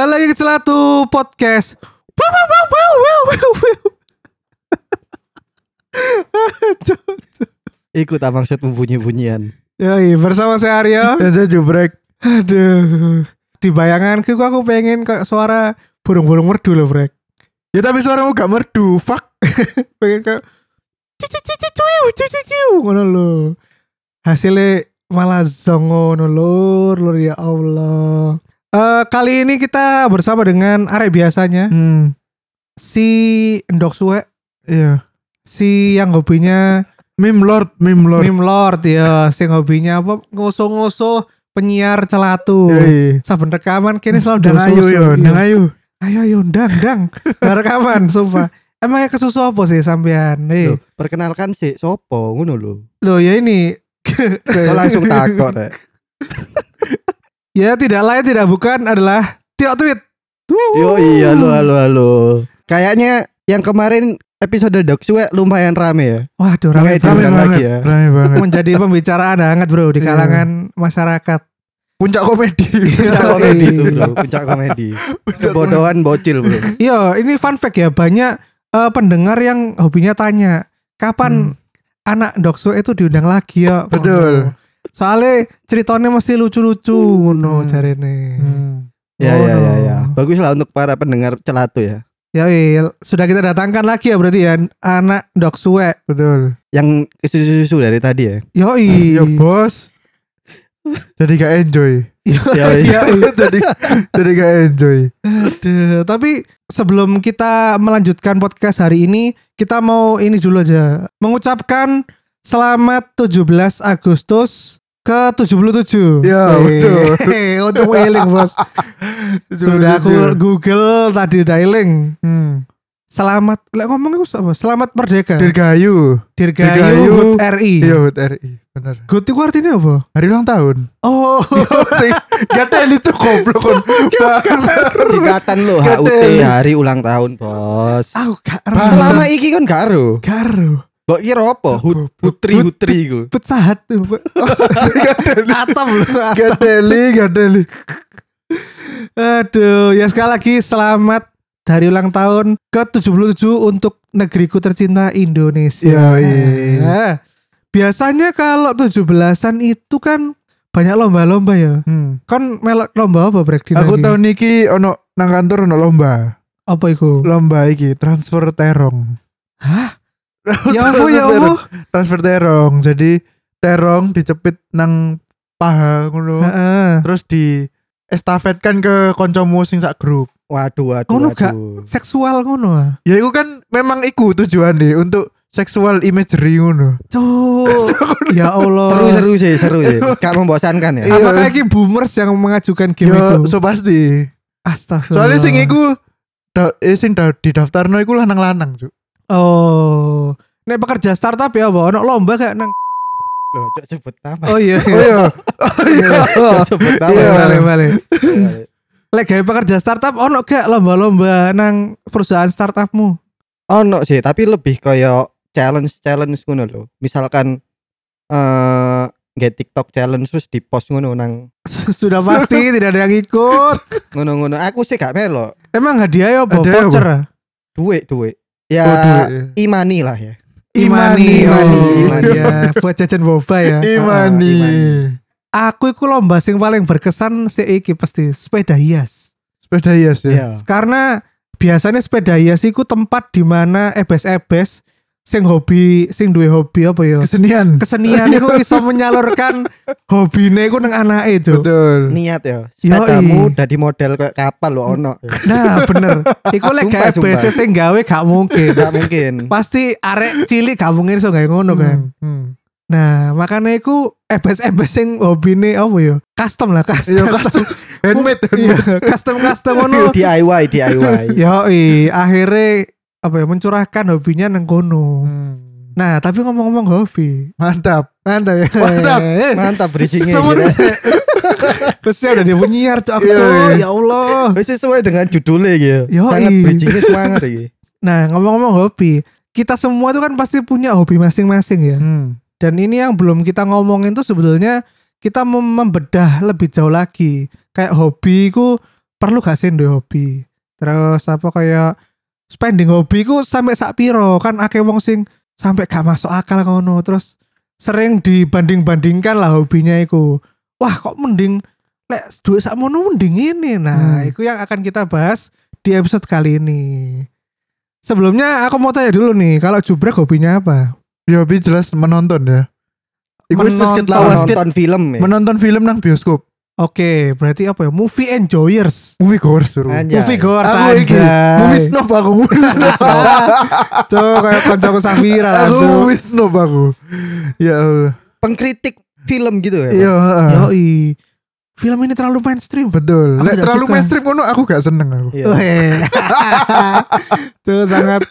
Kembali lagi ke Celatu Podcast. Wow, wow, wow, wow, wow, wow, wow. Cuk, cuk. Ikut apa maksud bunyi-bunyian? Yoi, bersama saya Aryo. Dan saya jubrek. Aduh. Di bayanganku kok aku pengen kayak suara burung-burung merdu loh, Brek. Ya tapi suaramu gak merdu, fuck. Pengen kayak ngono lho. Hasilnya malah zong ngono lur, lur ya Allah. Eh kali ini kita bersama dengan arek biasanya Hmm, si Endok Suwe, iya. si yang hobinya Meme Lord, Meme Lord. meme lord ya, si hobinya apa ngoso-ngoso penyiar celatu. Yoi. Saben rekaman kini selalu Dang ayo yo, Iya. dang ayo. Ayo ayo ndang ndang. Nah, rekaman sumpah. Emangnya kesusu apa sih sampean? Eh, Loh, perkenalkan sih sopo ngono lho. loh ya ini Kok langsung takut rek. ya tidak lain tidak bukan adalah Tio Tweet. Yo iya halo halo halo. Kayaknya yang kemarin episode Dok Suwe lumayan rame ya. Waduh, Rame banget. diundang banget, lagi ya. Rame banget. menjadi pembicaraan hangat bro di Iya. kalangan masyarakat. Puncak komedi. Puncak komedi itu bro, puncak komedi. Kebodohan bocil bro. Iya, ini fun fact ya banyak eh, pendengar yang hobinya tanya kapan anak Dokso itu diundang lagi ya. Hmm. Betul. Ngono. Soalnya ceritanya mesti lucu-lucu ngono Hmm. jarene. Hmm. Ya Oh, ya ya no. ya. Bagus lah untuk para pendengar celatu ya. Ya iya, sudah kita datangkan lagi ya berarti ya anak Doksue. Betul. Yang susu-susu dari tadi ya. Yoi. Yo bos. Jadi gak enjoy. Ya, iya. jadi jadi gak enjoy. Aduh, tapi sebelum kita melanjutkan podcast hari ini, kita mau ini dulu aja. Mengucapkan selamat 17 Agustus ke 77. Ya, betul. Untuk mailing bos. Sudah aku Google tadi dialing. Hmm. Selamat, lek ngomong itu apa? Selamat merdeka. Dirgayu. Dirgayu Dirgayu. HUT RI. Iya, HUT RI. Bener. HUT itu artinya apa? Hari ulang tahun. Oh, Gak itu goblok kon. Singkatan lo HUT hari ulang tahun bos. aku gak Selama iki kan karo. Karo. Mbok kira apa? Putri putri iku. Pecah hati. Atam loh. atam. Gak deli, gak deli. Aduh, ya sekali lagi selamat dari ulang tahun ke-77 untuk negeriku tercinta Indonesia. Yoi. Nah, biasanya kalau 17-an itu kan banyak lomba-lomba ya. Hmm. Kan melok lomba apa break Aku tahun niki ono nang kantor ono lomba. apa itu? Lomba iki transfer terong. Hah? Ya apa ya apa? Transfer terong. Jadi terong dicepit nang paha ngono. Heeh. Terus di estafetkan ke koncomu sing sak grup. Waduh waduh Ngono gak? Seksual ngono. Ya itu kan memang iku tujuan deh untuk sexual imagery ngono. Cuk. ya Allah. Seru seru sih seru sih. Gak membosankan ya. Iya. Apakah ini boomers yang mengajukan game Yo, itu? so pasti. Astagfirullah. Soalnya sing iku da, eh sing da, di daftarno iku lanang-lanang, Cuk. Oh. Nek pekerja startup ya apa? Ono lomba kayak nang Loh, cok sebut nama. Oh iya. Oh iya. Oh iya. Cok sebut nama. Iya. Balik balik. Lek gawe pekerja startup ono gak lomba-lomba nang perusahaan startupmu? Ono sih, tapi lebih kayak challenge challenge ngono lho. Misalkan eh nggak TikTok challenge terus di post ngono nang Sudah pasti tidak ada yang ikut. ngono-ngono. Aku sih gak melo. Emang hadiah ya apa? Voucher. Duit duit. Ya duit. imani lah ya. Imani, Imani, oh, Imani. iya. buat jajan boba ya. Imani. Imani. Aku iku lomba sing paling berkesan si iki pasti sepeda hias. Sepeda hias ya. Iya. Karena biasanya sepeda hias iku tempat di mana ebes-ebes sing hobi sing duwe hobi apa ya? Kesenian. Kesenian iku iso menyalurkan hobine iku nang anake, Cuk. Betul. Niat ya. Sepedamu dari model kayak kapal lo ono. Nah, bener. Iku lek gak sumpah. sing gawe gak mungkin. Gak mungkin. Pasti arek cilik gak mungkin iso gawe ngono kan. Hmm, hmm. Nah, makanya iku ebes-ebes sing hobine apa ya? Custom lah, custom. Iya, custom. Handmade. Iya, custom-custom ngono. DIY DIY. Yoi, akhirnya apa ya mencurahkan hobinya nang kono. Hmm. Nah, tapi ngomong-ngomong hobi, Mantap. mantap ya. Mantap. Eh, Mantap bridgingnya Semen- gitu. Pasti udah dia penyiar cok, Iya, Cok. iya. ya Allah. Wis sesuai dengan judulnya gitu. Yoi. Sangat bridgingnya semangat iki. Nah, ngomong-ngomong hobi, kita semua tuh kan pasti punya hobi masing-masing ya. Hmm. Dan ini yang belum kita ngomongin tuh sebetulnya kita mem- membedah lebih jauh lagi. Kayak hobi ku perlu gak sih hobi terus apa kayak spending hobi ku sampai sak piro kan akeh wong sing sampai gak masuk akal ngono terus sering dibanding-bandingkan lah hobinya iku wah kok mending lek duit sak mono mending ini nah Hmm. itu yang akan kita bahas di episode kali ini sebelumnya aku mau tanya dulu nih kalau jubrek hobinya apa Ya hobi jelas menonton ya. Iku Menonton. ket lawas ket nonton film ya menonton film nang bioskop. Oke, berarti apa ya? Movie enjoyers. Movie goers. Movie goers Aku iki movie snob aku. Tuh kayak koncoku Safira lah, Aku movie snob aku. Ya Allah. pengkritik film gitu ya Iya, heeh. Film ini terlalu mainstream. betul. Lek terlalu suka. mainstream ngono aku gak seneng aku. Iya. Tuh sangat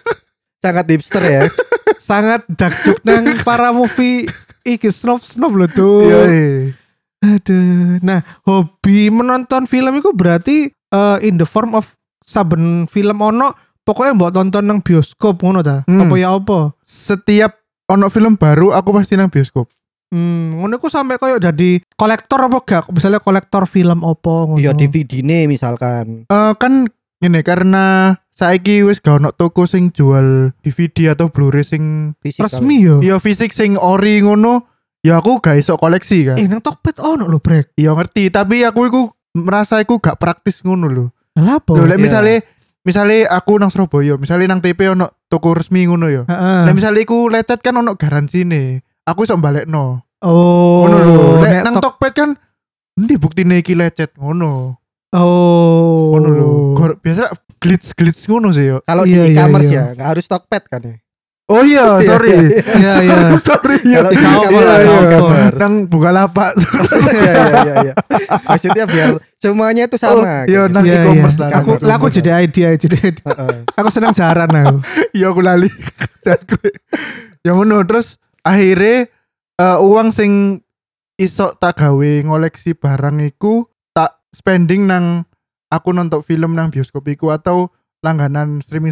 sangat hipster ya sangat dark joke nang para movie iki snob snob loh tuh. Iya. Aduh. Nah, hobi menonton film itu berarti eh, in the form of saben film ono pokoknya mbok tonton nang bioskop ngono ta. Hmm. Apa ya apa? Setiap ono film baru aku pasti nang bioskop. Hmm, ngono ku sampai koyo jadi kolektor apa gak? Misalnya kolektor film opo ngono. iya DVD nih misalkan Eh kan ini karena saiki wis gak ono toko sing jual DVD atau Blu-ray sing resmi yo. ya fisik sing ori ngono. Ya aku gak iso koleksi kan. Eh nang Tokped ono lho, Brek. Iya ngerti, tapi aku iku merasa iku gak praktis ngono lho. Lah apa? Lho, lek iya. misale misale aku nang Surabaya, misale nang TP ono toko resmi ngono ya. Lek misale iku lecet kan ono garansine. Aku iso balekno. Oh. Ngono lho. Lek nang Tok- Tokped kan endi buktine iki lecet ngono. Oh. Ngono lho. Biasa glitch-glitch ngono sih yo. kalau Iya, di iya, e-commerce iya. ya nggak harus Tokped kan ya Oh iya, sorry. Iya, iya. sorry ya. Kalau di Iya, iya. e-commerce. Nang buka lapak. iya iya iya maksudnya biar semuanya itu sama Iya, gitu. nang Iya, e-commerce iya. lah. Aku aku jadi idea jadi aku seneng jaran aku. Iya aku lali. Ya ngono terus akhirnya eh, uang sing iso tak gawe ngoleksi barang iku tak spending nang aku nonton film nang bioskop iku atau langganan streaming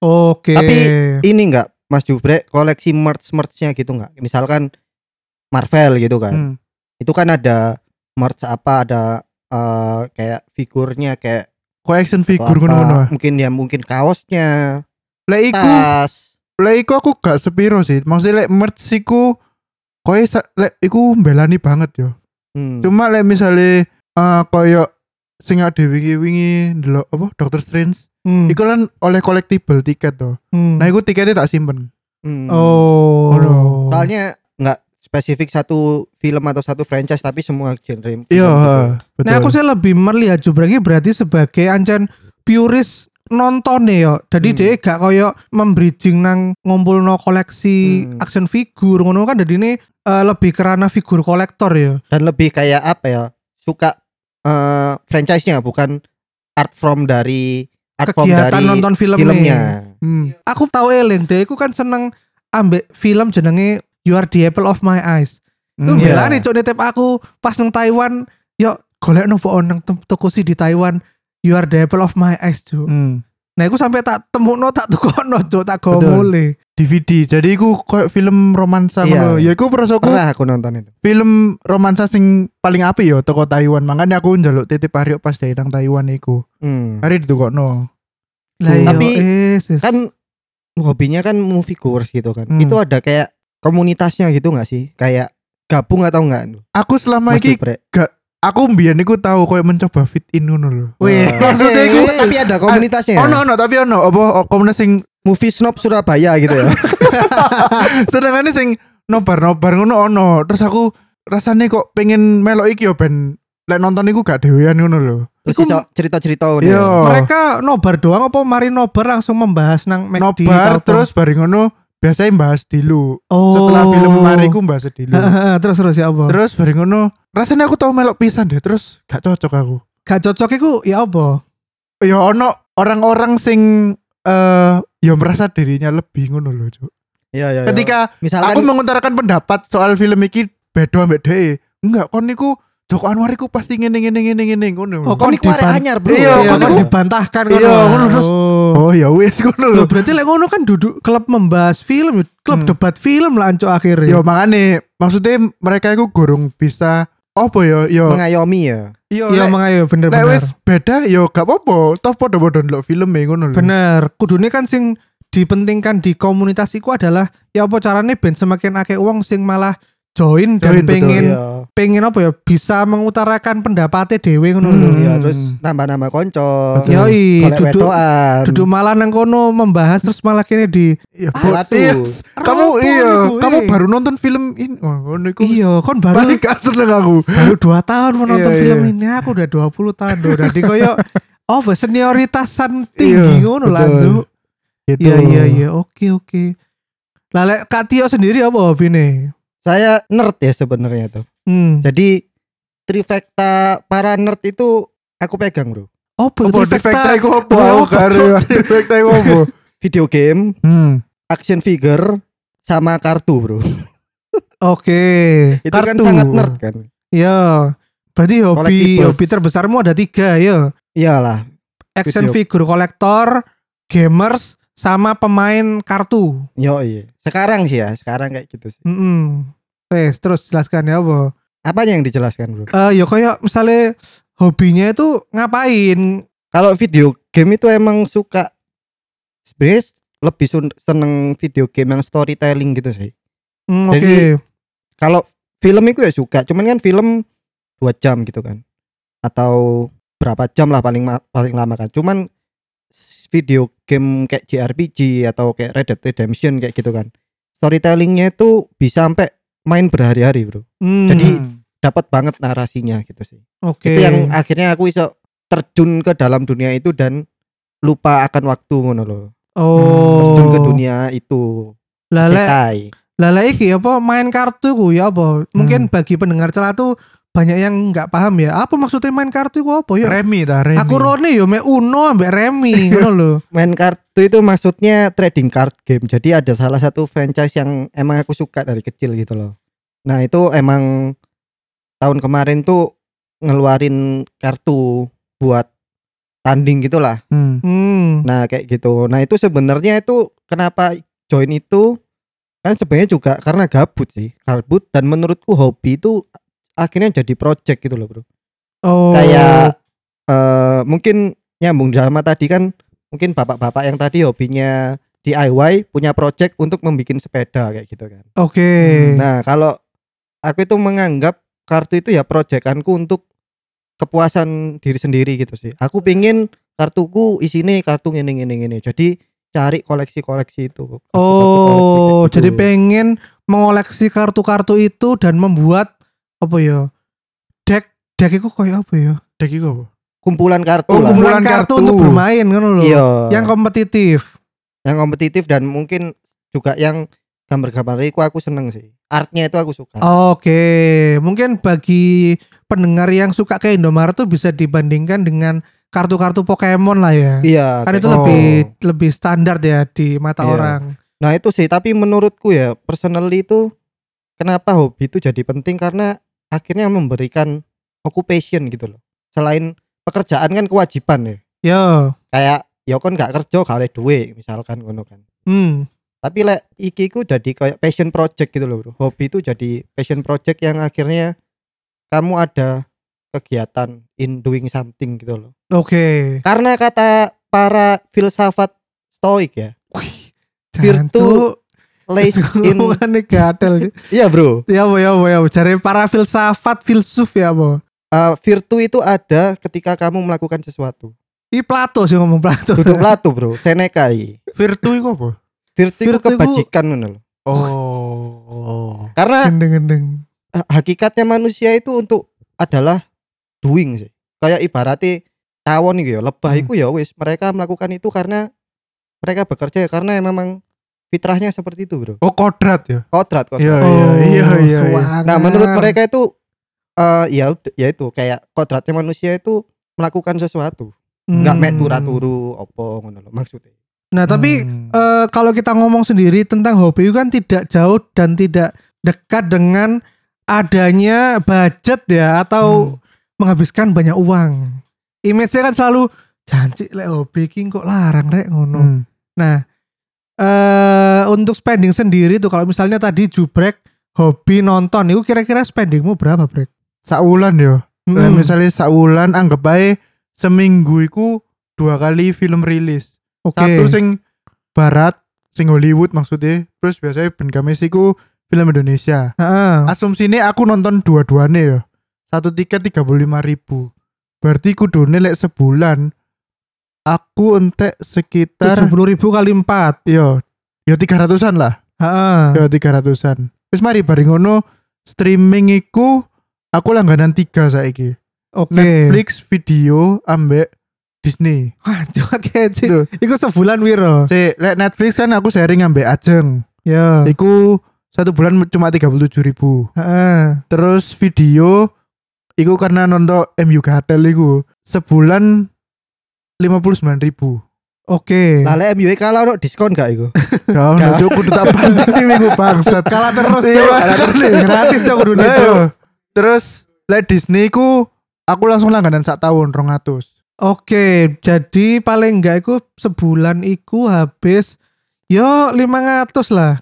Oke. Tapi ini enggak Mas Jubrek koleksi merch merchnya gitu nggak misalkan Marvel gitu kan Hmm. itu kan ada merch apa ada eh, kayak figurnya kayak Collection apa, ngono-ngono. mungkin ya mungkin kaosnya Lek iku, aku gak sepiro sih. Maksudnya lek merch iku koyo sa- lek iku mbelani banget yo. hmm. Cuma lek misale eh koyo sing ada wingi-wingi apa Doctor Strange Hmm. iku kan oleh collectible tiket tuh. Hmm. Nah, iku tiketnya tak simpen. Hmm. Oh. Oh, no. soalnya nggak spesifik satu film atau satu franchise tapi semua genre Iya, gitu. Nah aku sih lebih melihat Jubrek ini berarti sebagai ancan purist nonton ya. Jadi Hmm. dia gak koyo membridging nang ngumpul no koleksi Hmm. action figure ngono kan jadi ini eh, lebih kerana figur kolektor ya. dan lebih kayak apa ya suka eh franchise-nya bukan art from dari Kegiatan dari nonton filmnya. filmnya Hmm. Aku tahu Elen, dia aku kan seneng ambek film jenenge You Are the Apple of My Eyes. Itu Hmm, Iya. bela nih cok nitip aku pas nang Taiwan, yo golek nopo nang toko sih di Taiwan. You Are the Apple of My Eyes, cok. Hmm. Nah, aku sampai tak temukno tak tukono, cok, tak gomole. DVD. Jadi iku koyo film romansa Iya. ngono. Ya iku pernah aku nonton itu film romansa sing paling apik yo toko Taiwan. Makanya aku njaluk titip Aryo pas dari nang Taiwan iku. Hmm. Hari ditukokno. Lah iya, Tapi is, is. kan hobinya kan movie goers gitu kan Hmm. itu ada kayak komunitasnya gitu nggak sih kayak gabung atau enggak Aku selama Mas iki Jubrek? Aku mbiyen iku tahu koyo mencoba fit in ngono lho. Wih, maksudnya iku Eh, tapi ada komunitasnya Ono ono tapi ono apa oh, komunitas sing movie snob Surabaya gitu ya sedangane sing nobar-nobar ngono ono. Terus aku rasane kok pengen melok iki yo ben lek nonton iku gak dewean ngono lho. terus cerita-cerita ngono Iya. ya. mereka nobar doang apa mari nobar langsung membahas nang McD Nobar terus bareng ngono biasanya bahas dulu. oh. Setelah film mari ku bahas dulu. terus terus ya apa? Terus bareng ngono, rasanya aku tau melok pisan deh, terus gak cocok aku. Gak cocok iku ya apa? Ya ono orang-orang sing eh ya merasa dirinya lebih ngono loh, Cuk. Iya iya. iya. Ketika misalkan aku mengutarakan pendapat soal film iki beda ambek dhewe. Enggak, kon niku Joko Anwar iku pasti ngene ngene ngene ngene ngono. Oh, kon iku arek anyar bro. Iya, Iya, kon iku- dibantahkan Iya, ngono. terus. Oh. Ya wis ngono Loh, lho. berarti lek ngono kan duduk klub membahas film, klub Hmm. debat film lah ancuk akhirnya. Ya makane maksudnya mereka iku gurung bisa apa ya ya mengayomi ya. Iya, Iya lek- makanya bener lek bener. wis beda yo gak apa-apa. Toh padha-padha ndelok film e ngono lho. Bener. Kudune kan sing dipentingkan di komunitas iku adalah ya apa carane ben semakin akeh uang sing malah join dan Join, betul, pengen Iya. pengen apa ya bisa mengutarakan pendapatnya dewe ngono Hmm. Iya, terus nambah-nambah konco. Betul. Yoi, duduk duduk malah nang kono membahas terus malah kini di Iya, Ah, bos. tuh. Yes. Kamu iya, kamu baru nonton film ini. Wah, ngono iku. iya kon baru gak seneng aku. baru dua tahun menonton Iya, film iya. ini aku udah 20 tahun loh jadi koyo oh senioritasan tinggi Iya, ngono lah betul. Gitu. iya iya iya oke oke lah lek Kak Tio sendiri apa hobi nih Saya nerd ya sebenarnya tuh. hmm. Jadi trifecta para nerd itu aku pegang, Bro. apa Apa iku apa? Apa, Aku karo defekta iku apa? Video game, Hmm. action figure, sama kartu, Bro. oke Itu kan Kartu. sangat nerd kan. iya berarti hobi hobi terbesarmu ada tiga ya Iyalah, action Video. figure kolektor gamers sama pemain kartu yo iya. Sekarang sih ya, sekarang kayak gitu sih. Mm Wes, terus jelaskan ya apa Apanya yang dijelaskan, Bro? eh ya kayak misalnya hobinya itu ngapain Kalau video game itu emang suka sebenarnya lebih seneng video game yang storytelling gitu sih. Oke Jadi, Kalau film itu ya suka, cuman kan film dua jam gitu kan, atau berapa jam lah paling paling lama kan. Cuman video game kayak JRPG atau kayak Red Dead Redemption kayak gitu kan, storytellingnya itu bisa sampai main berhari-hari bro. Hmm, jadi, Dapat banget narasinya gitu sih. oke Itu yang akhirnya aku bisa terjun ke dalam dunia itu dan lupa akan waktu ngono loh. oh Terjun ke dunia itu. lale Sekai. lale iki apa main kartu ku ya apa mungkin bagi pendengar celah tuh banyak yang nggak paham ya apa maksudnya main kartu ku apa ya Remi ta, Remi. aku rone yo me uno ambek remi ngono lho main kartu itu maksudnya trading card game. Jadi ada salah satu franchise yang emang aku suka dari kecil gitu loh. Nah itu emang tahun kemarin tuh ngeluarin kartu buat tanding gitulah. Hmm. hmm. Nah kayak gitu. Nah itu sebenarnya itu kenapa join itu kan sebenarnya juga karena gabut sih, gabut dan menurutku hobi itu akhirnya jadi project gitu loh bro. oh Kayak eh mungkin nyambung sama tadi kan mungkin bapak-bapak yang tadi hobinya DIY punya project untuk membuat sepeda kayak gitu kan. oke Nah, kalau aku itu menganggap kartu itu ya proyekanku untuk kepuasan diri sendiri gitu sih. Aku pingin kartuku isine kartu ngene ngene ngene. Jadi cari koleksi-koleksi itu. Kartu-kartu koleksi oh kayak gitu. jadi pengen mengoleksi kartu-kartu itu dan membuat apa ya deck deck itu kayak apa ya Dek iku apa? kumpulan kartu Oh, lah. kumpulan kartu, kartu. untuk bermain ngono loh Iya. yang kompetitif yang kompetitif dan mungkin juga yang gambar-gambar itu aku seneng sih. Artnya itu aku suka. Oke, mungkin bagi pendengar yang suka ke Indomaret tuh bisa dibandingkan dengan kartu-kartu Pokemon lah ya. Iya. Kan itu gitu. lebih lebih standar ya di mata Iya. orang. Nah itu sih, tapi menurutku ya personally itu kenapa hobi itu jadi penting karena akhirnya memberikan occupation gitu loh. Selain pekerjaan kan kewajiban ya. Yo, Kayak ya kan gak kerja gak oleh duit misalkan ngono kan. hmm, Tapi lek iki ku jadi kayak passion project gitu loh bro. Hobi itu jadi passion project yang akhirnya kamu ada kegiatan in doing something gitu loh. oke. Karena kata para filsafat stoik ya, Jangan Virtu lays in gatel. Iya bro, ya apa ya ya. Cari para filsafat filsuf ya apa. uh, virtu itu ada ketika kamu melakukan sesuatu. Ini Plato sih ngomong Plato. Duduk Plato bro, Seneca iki. Virtu iku apa? Virtu itu iku- kebajikan ngono loh. Oh. Karena Gendeng-gendeng. hakikatnya manusia itu untuk adalah doing sih. Kayak ibaratnya tawon gitu ya, lebah Hmm. itu ya wis mereka melakukan itu karena mereka bekerja karena memang fitrahnya seperti itu bro. Oh, kodrat ya. Kodrat kodrat. Iya, Oh, iya, iya, iya. Nah menurut mereka itu eh ya ya itu kayak kodratnya manusia itu melakukan sesuatu, nggak Hmm. mek turu-turu opo ngono loh maksudnya. Nah, tapi Hmm. eh, kalau kita ngomong sendiri tentang hobi itu kan tidak jauh dan tidak dekat dengan adanya budget ya atau menghabiskan banyak uang. Image-nya kan selalu janji lek hobi iki kok larang rek ngono. Hmm. Nah, eh untuk spending sendiri tuh kalau misalnya tadi jubrek hobi nonton itu kira-kira spendingmu berapa, Brek? Saulan yo. Lah Hmm, misalnya saulan anggap bae seminggu iku dua kali film rilis. Oke. Satu sing barat, sing Hollywood maksudnya. Terus biasanya Ben iku film Indonesia. Heeh. Asumsinya aku nonton dua-duanya ya. Satu tiket tiga puluh lima ribu. Berarti kudune lek sebulan aku entek sekitar Tujuh puluh ribu kali empat. yo yo tiga ratusan lah. Heeh. Yo tiga ratusan. Terus mari bareng ngono streaming iku aku langganan tiga saiki. Oke. Netflix video ambek Disney. Wah, kece. Loh. Iku sebulan wiro. Si lek Netflix kan aku sharing ambek Ajeng. Ya. Iku satu bulan cuma tiga puluh tujuh ribu. Heeh. Terus video Iku karena nonton MU Gatel iku sebulan lima puluh sembilan ribu. Oke. Lah lek MU kalah ono diskon gak iku? Gak. nojo kudu tak banting tim iku bangsat. Kalah terus Iya, Cok. kalah terus. Gratis ya kudu yo. Terus lek Disney ku aku langsung langganan sak tahun 200. Oke, jadi paling enggak iku sebulan iku habis yo 500 lah.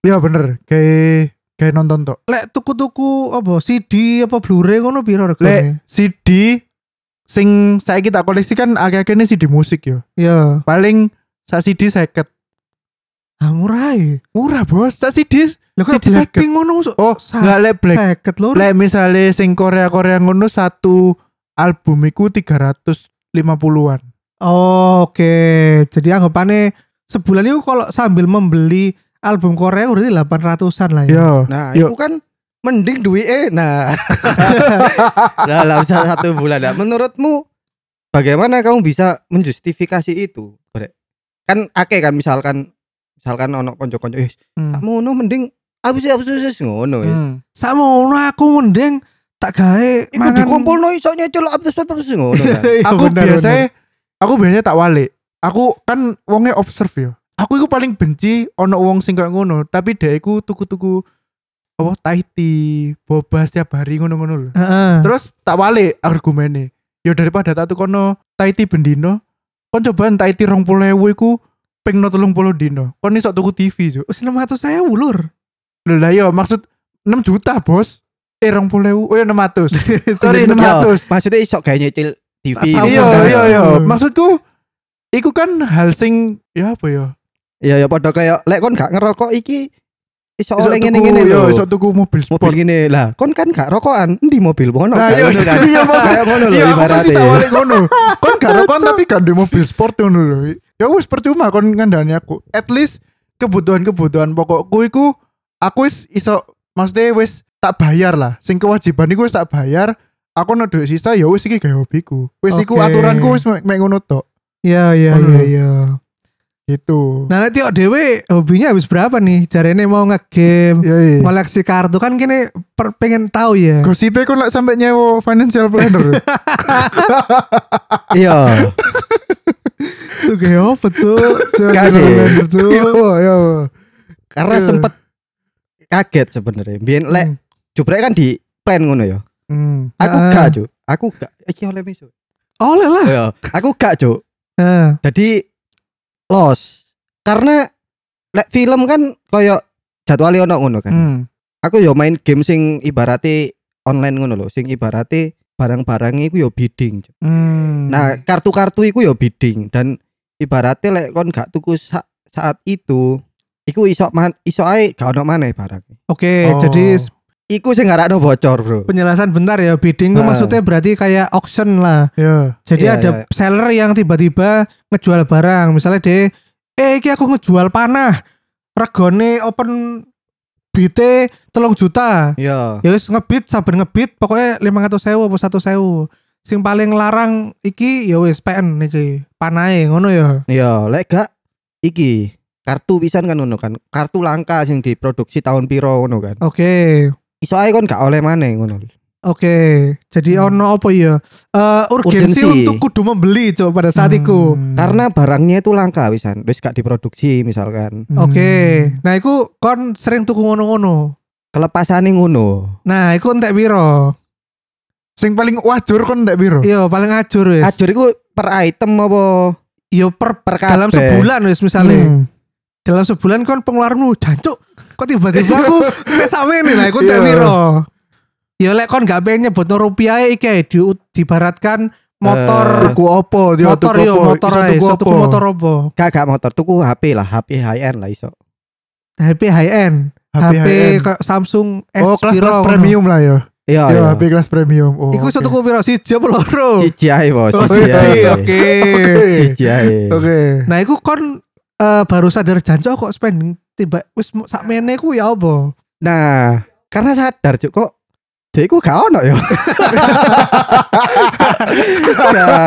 Iya bener, kayak kayak nonton tok. Lek tuku-tuku apa CD apa Blu-ray ngono piro regane? Lek CD sing saya kita koleksi kan akhir-akhirnya CD musik yo. Ya, Paling sak CD seket. ah murah ya. Murah bos, sak CD. Lah kok CD seket. Ngono. Oh, nggak lek black. Seket lho. Lek misalnya sing Korea Korea ngono satu album iku 350-an. Oh, Oke, jadi anggapannya sebulan itu kalau sambil membeli album Korea berarti 800-an lah ya. Yo. Nah, Yo. itu kan mending duit eh nah. bisa satu bulan. Nah, menurutmu bagaimana kamu bisa menjustifikasi itu? Brek? Kan akeh kan misalkan misalkan ono konco-konco eh Hmm. tak ngono mending habis habis habis ngono wis. Hmm. Sama ngono aku mending tak gawe Iku dikumpulno iso nyecul habis habis ngono kan. Iya, aku bener, biasanya aku biasanya tak walik. Aku kan wongnya observe ya. Aku iku paling benci ono wong sing ngono, tapi dia iku tuku-tuku apa Tahiti, boba setiap hari ngono-ngono lho. Heeh. Terus tak walik argumennya. Ya daripada tak tukono Tahiti bendino, kon cobaan Tahiti 20.000 iku ping 30 dino. Kon iso tuku TV, Cuk. Wis 600.000 lur. Lho lah yo maksud 6 juta, Bos. Eh 20.000. Oh ya 600. Sorry, Yo, 600. maksudnya iso kayak nyecil TV. Iya, iya, iya. Hmm. Maksudku iku kan hal sing ya apa ya? Iya ya padha kayak lek kon gak ngerokok iki iso oleh ngene-ngene yo, lho. iso tuku mobil sport. mobil ngene lah kon kan gak rokokan endi mobil ono Nah, kayak iya, ngono kan iya, kayak ngono lho Iya, ibaratnya tak balik ngono. Kon gak rokok tapi kan di mobil sport ngono lho. Ya wis percuma kon ngandani aku. At least kebutuhan-kebutuhan pokokku iku aku wis iso maksudnya wis tak bayar lah. Sing kewajiban iku wis tak bayar. Aku ono duit sisa ya wis iki gawe hobiku. Wis iku Oke. aturanku wis mek ngono tok. Iya iya Ngono iya iya. Gitu. Nah nanti kok dewe hobinya habis berapa nih? Jarene mau ngegame, Ya iya. koleksi kartu kan kini per, pengen tahu ya. Gosipnya kon lek sampai nyewa financial planner. iya Tuh kayak apa tuh? Coba Gak sih. kalender, tuh. Iya, iya. karena Iya. sempet kaget sebenarnya lek Hmm. jubrek kan di plan ngono ya Hmm. aku Ah. gak cuk aku gak iki oleh miso Oleh lah. iya aku gak cuk Nah, jadi los karena lek film kan koyo jadwalnya ono ngono kan Hmm. aku yo main game sing ibarate online ngono lho sing ibarate barang-barang iku yo bidding. Hmm. Nah, kartu-kartu iku ya bidding dan ibaratnya lek kon gak tuku sa- saat itu iku iso man, iso ae gak ono maneh barang. Oke, Oh. jadi Iku sing ngarakno bocor, Bro. penjelasan bentar ya. Bidding itu maksudnya berarti kayak auction lah. ya. Jadi Iya, ada iya. seller yang tiba-tiba ngejual barang. Misalnya deh, eh iki aku ngejual panah. Regone open BT telung juta. Iya. Ya wis ngebit saben ngebit pokoknya 500.000 apa 100.000. Sing paling larang iki ya wis PN iki. Panahe ngono ya. Iya, lek gak iki kartu pisan kan ngono kan. Kartu langka sing diproduksi tahun piro ngono kan. Oke. Iso ae kon gak oleh maneh ngono. Oke. Jadi Hmm. ono apa ya? Eh urgensi, Urgensi. untuk kudu membeli cok pada saat itu. Hmm. Karena barangnya itu langka wisan, wis gak diproduksi misalkan. Hmm. Oke. Nah, iku kon sering tuku ngono-ngono. Kelepasane ngono. Nah, iku entek piro? Sing paling wajur kon ndak piro? Iya, paling ajur wis. Ajur iku per item apa Iya per per dalam sebulan wis misalnya. Hmm. Dalam sebulan kon pengeluaranmu jancuk. Kok tiba-tiba aku tes ini lah, iku entek Iya. piro? Ya lek kon gak pengen nyebut rupiah iki di dibaratkan motor Tuku opo dia motor yo opo? motor ae, tuku opo? motor apa? Gak gak motor, tuku HP lah, HP high end lah iso. HP high end, HP Samsung S Oh kelas kelas premium lah ya. Iya, Yo iya. HP kelas premium. Oh. Iku iso oke. tuku piro? Siji apa loro? Siji ae, Bos. Oh, Siji oke. Siji ae. Oke. Nah, iku kon eh, baru sadar jancok kok spending tiba wis sak mene ku ya apa? Nah, karena sadar cuk kok dia iku gak ono ya. nah,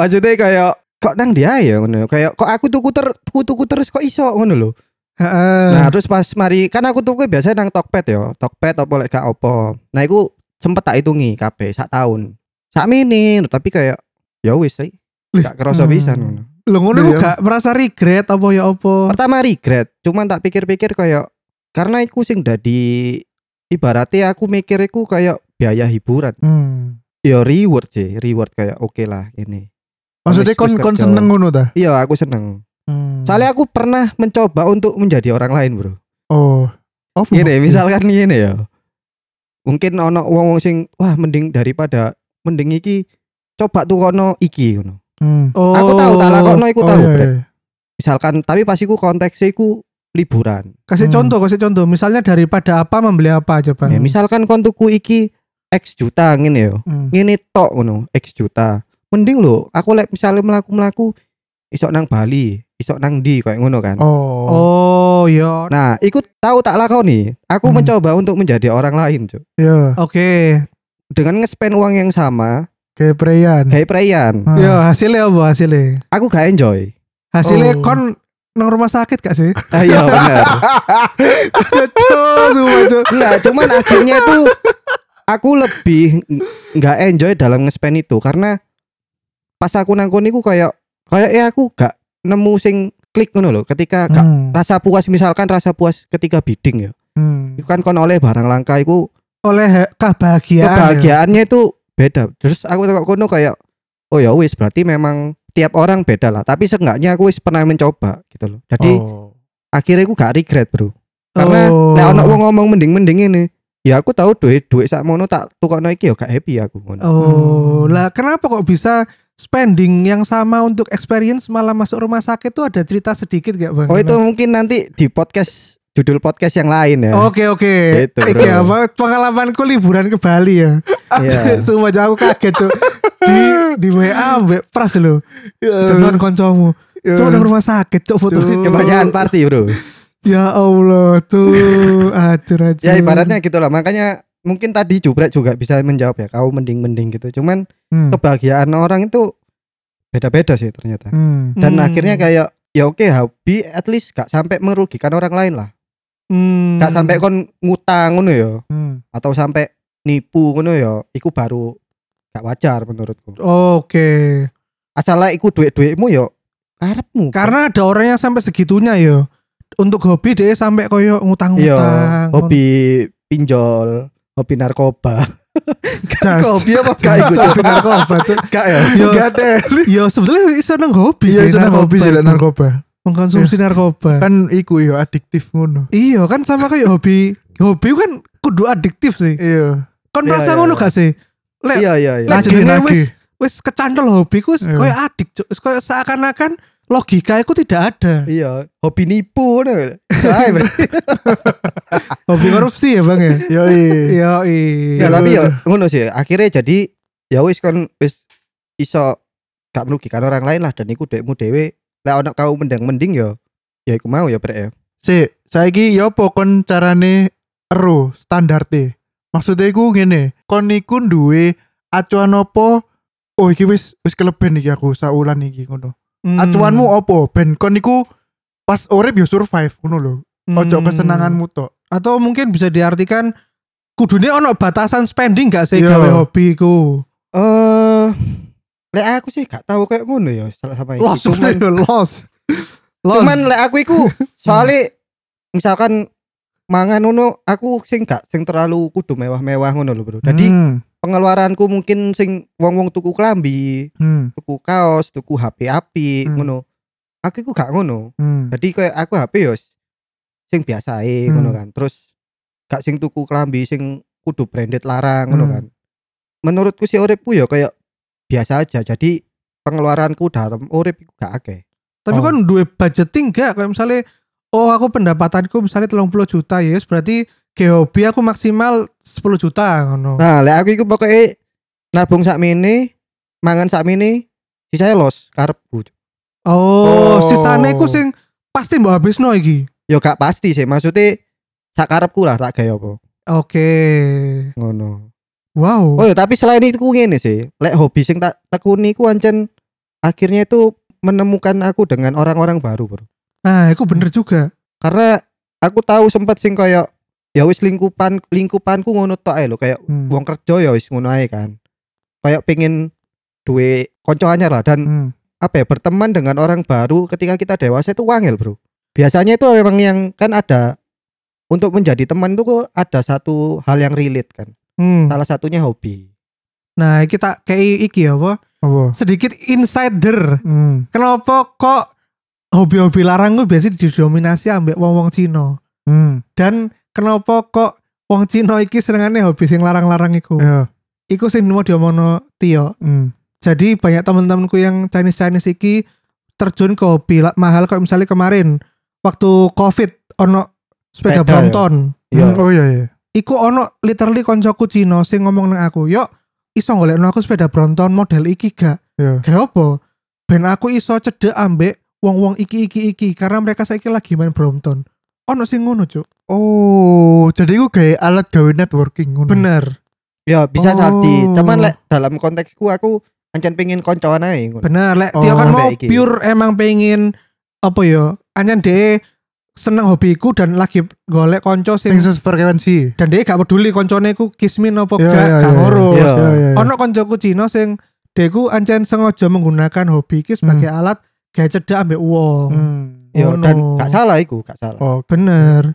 maksudnya kayak kok nang dia ya ngono kayak kok aku tuku ter tuku tuku terus kok iso ngono lho. Nah terus pas mari kan aku tuku biasa nang Tokped ya? Tokped apa lek gak opo nah iku sempet tak hitungi kabeh sak tahun. Sak mini tapi kayak ya wis sih gak kerasa bisa ngono Lho ngono Iya. ku gak merasa regret apa ya apa? pertama regret cuman tak pikir-pikir kayak karena iku sing dadi ibaratnya aku mikir iku kayak biaya hiburan Hmm. ya reward sih reward kayak oke lah ini Maksudnya kon kon seneng ngono ta? iya aku seneng Hmm. soalnya aku pernah mencoba untuk menjadi orang lain bro oh. Oh. gini misalkan gini ya mungkin ono wong wong sing wah mending daripada mending iki coba tuh kono iki ngono Hmm. Oh. aku tahu tak lakono iku Oh, tahu iya, Brek. iya. misalkan tapi pas iku konteksnya iku liburan Kasih Hmm. contoh, kasih contoh. Misalnya daripada apa membeli apa coba. ya, misalkan kon tuku iki X juta ngene yo Hmm. ngene tok ngono X juta mending lo aku lek misalnya melaku melaku isok nang Bali isok nang di kayak ngono kan Oh. Oh, ya. nah ikut tahu tak lakoni aku Hmm. mencoba untuk menjadi orang lain Cuk. Iya. Oke. dengan nge-spend uang yang sama Kayak preyan. kayak perayaan Ah. Ya, hasilnya apa hasilnya? aku gak enjoy Hasilnya Oh. kon nang rumah sakit gak sih? ah, iya Cuk. enggak cuman akhirnya itu aku lebih ng- nggak enjoy dalam nge-spend itu karena pas aku nangkon iku kayak kayak ya aku gak nemu sing klik ngono loh ketika gak Hmm. rasa puas misalkan rasa puas ketika bidding ya Hmm. itu kan kon oleh barang langka itu Oleh kebahagiaan. ya. kebahagiaannya itu beda terus aku tengok kono kayak oh ya wis berarti memang tiap orang beda lah tapi seenggaknya aku wis pernah mencoba gitu loh jadi Oh. akhirnya aku gak regret bro karena Oh. lek ono wong ngomong mending-mending ini ya aku tahu duit duit sak mono tak tukokno iki ya gak happy aku ngono Oh, Hmm. lah kenapa kok bisa spending yang sama untuk experience malah masuk rumah sakit tuh ada cerita sedikit gak bang? oh itu mungkin nanti di podcast judul podcast yang lain ya Oke oke. Gitu, Iki bro. apa pengalamanku liburan ke Bali ya. Iya. Sumpah aku kaget tuh. Di di WA mbek pras lho. Tenan kancamu. Ya. Cuk nang rumah sakit cuk foto. Kebanyakan party bro Ya Allah tuh acur acur. ya ibaratnya gitu lah makanya mungkin tadi Jubret juga bisa menjawab ya kau mending-mending gitu cuman Hmm. kebahagiaan orang itu beda-beda sih ternyata Hmm. dan Hmm. akhirnya kayak ya oke hobi at least gak sampai merugikan orang lain lah Hmm. gak sampai kon ngutang ngono ya Hmm. atau sampai nipu ngono ya iku baru gak wajar menurutku Oke. asal iku duit-duitmu ya karepmu Karena ada orang yang sampai segitunya ya. Untuk hobi dia sampai koyo iya ngutang-ngutang. hobi pinjol hobi narkoba Jas. hobi apa gak iku Hobi narkoba tuh. gak ya Yo, Gak ada. yo sebetulnya bisa nang hobi Iya sih, seneng hobi itu. narkoba. Mengkonsumsi narkoba. Kan iku yo adiktif ngono. Iya kan sama kayak hobi. Hobi kan kudu adiktif sih. Iya. Iya, merasa iya, ngono iya. gak sih? Lek iya iya iya Lagi, wis wis kecantol hobi ku Iya. koyo adik, koyo seakan-akan logika itu tidak ada. iya hobi nipu ngono. Hobi korupsi ya, Bang ya? Yo Iya, ya iya. tapi ya ngono sih akhirnya jadi ya wis kon wis iso gak merugikan orang lain lah dan iku dekmu dhewe lek ono kau mending mending ya ya iku mau ya brek ya Si, saiki yo apa kon carane ero standarte. Maksudnya iku ngene, kon iku duwe acuan apa? Oh iki wis wis keleben iki aku saulan iki ngono. Hmm. Acuanmu apa? Ben kon iku pas urip yo survive ngono lho. Ojo Hmm. kesenanganmu tok. Atau mungkin bisa diartikan kudune ono batasan spending gak sih Iya. gawe hobi ku? eh lek aku sih gak tahu kayak ngono ya sama iki Los, cuman los. Los. cuman lek aku iku soalnya misalkan mangan ngono aku sing gak sing terlalu kudu mewah-mewah ngono lho bro jadi Hmm, pengeluaranku mungkin sing wong-wong tuku klambi hmm, tuku kaos tuku HP api Hmm. ngono aku iku gak ngono hmm. jadi kayak aku HP yo sing biasa Hmm. ngono kan terus gak sing tuku klambi sing kudu branded larang ngono Hmm. kan. Menurutku sih uripku ya kayak biasa aja. Jadi pengeluaranku dalam urip iku gak akeh. Tapi Oh. kan duwe budgeting gak kayak misalnya oh aku pendapatanku misalnya 30 juta ya yes, berarti ke hobi aku maksimal 10 juta ngono. Nah, lek aku iku pokoknya nabung sakmene, mangan sakmene, sisanya los karepku. Oh, Oh. sisane iku sing pasti mbok habisno iki. Yo gak pasti sih, maksudnya sak karepku lah tak gawe apa. Oke. Ngono. Wow. Oh ya, tapi selain itu ngene sih, lek hobi sing tak tekuni ku ancen akhirnya itu menemukan aku dengan orang-orang baru, Bro. Nah, itu bener juga. Karena aku tahu sempat sing kayak ya wis lingkupan lingkupanku ngono tok ae lho, kayak Hmm. wong kerja ya wis ngono ae kan. Kayak pengen duwe konco anyar lah dan Hmm. apa ya berteman dengan orang baru ketika kita dewasa itu wangel bro biasanya itu memang yang kan ada untuk menjadi teman kok ada satu hal yang relate kan Hmm. salah satunya hobi Nah, kita kayak iki ya apa? Apa? Sedikit insider. Hmm. Kenapa kok hobi-hobi larang gue biasanya didominasi ambek wong-wong Cina? Hmm. Dan kenapa kok wong Cina iki senengane hobi sing larang-larang iku? Ya. Iku sing mau diomongno Tio. Hmm. Jadi banyak teman-temanku yang Chinese Chinese iki terjun ke hobi mahal kayak misalnya kemarin waktu Covid ono sepeda, Sepeda, Brompton. Iya. Hmm. Oh iya iya. Iku ono literally koncoku Cina sing ngomong nang aku, "Yuk, iso golekno aku sepeda Brompton model iki gak?" Iya. Gak apa? Ben aku iso cedek ambek wong-wong iki iki iki karena mereka saiki lagi main Brompton. Ono sing ngono, Cuk. Oh, jadi gue kayak alat gawe networking ngono. Bener. ya bisa Oh. jadi cuman lek dalam konteksku aku ancen pengen koncoan ae ngono. Bener, lek Oh, dia kan mau iki. pure emang pengen apa ya? Anyan de seneng hobiku dan lagi golek konco sing sefrekuensi. dan dia gak peduli koncone ku kismin apa Iya, gak, iya, gak iya. ngurus. Iya. Iya iya. iya. Ono koncoku Cina sing deku ancen sengaja menggunakan hobi iki sebagai alat gaya cedak ambek uang. Hmm. Ya, Ngono. dan gak salah iku gak salah Oh, Bener.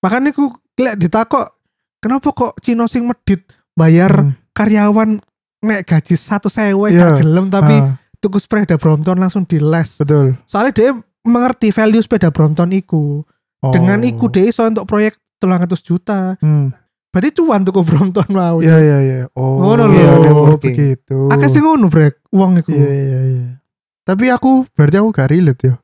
Makanya ku lek ditakok kenapa kok Cina sing medit bayar hmm. karyawan nek gaji satu sewa Iya. gak gelem tapi Ah, tuku sepeda Brompton langsung diles. betul. Soalnya dia mengerti value sepeda Brompton iku. Oh. Dengan iku dia iso untuk proyek 300 juta. Hmm. Berarti cuan tuku Brompton mau. Iya iya iya. Oh. Ngono iya, lho. begitu. networking. Akeh sing ngono brek uang iku. Iya iya iya. Tapi aku berarti aku gak relate ya.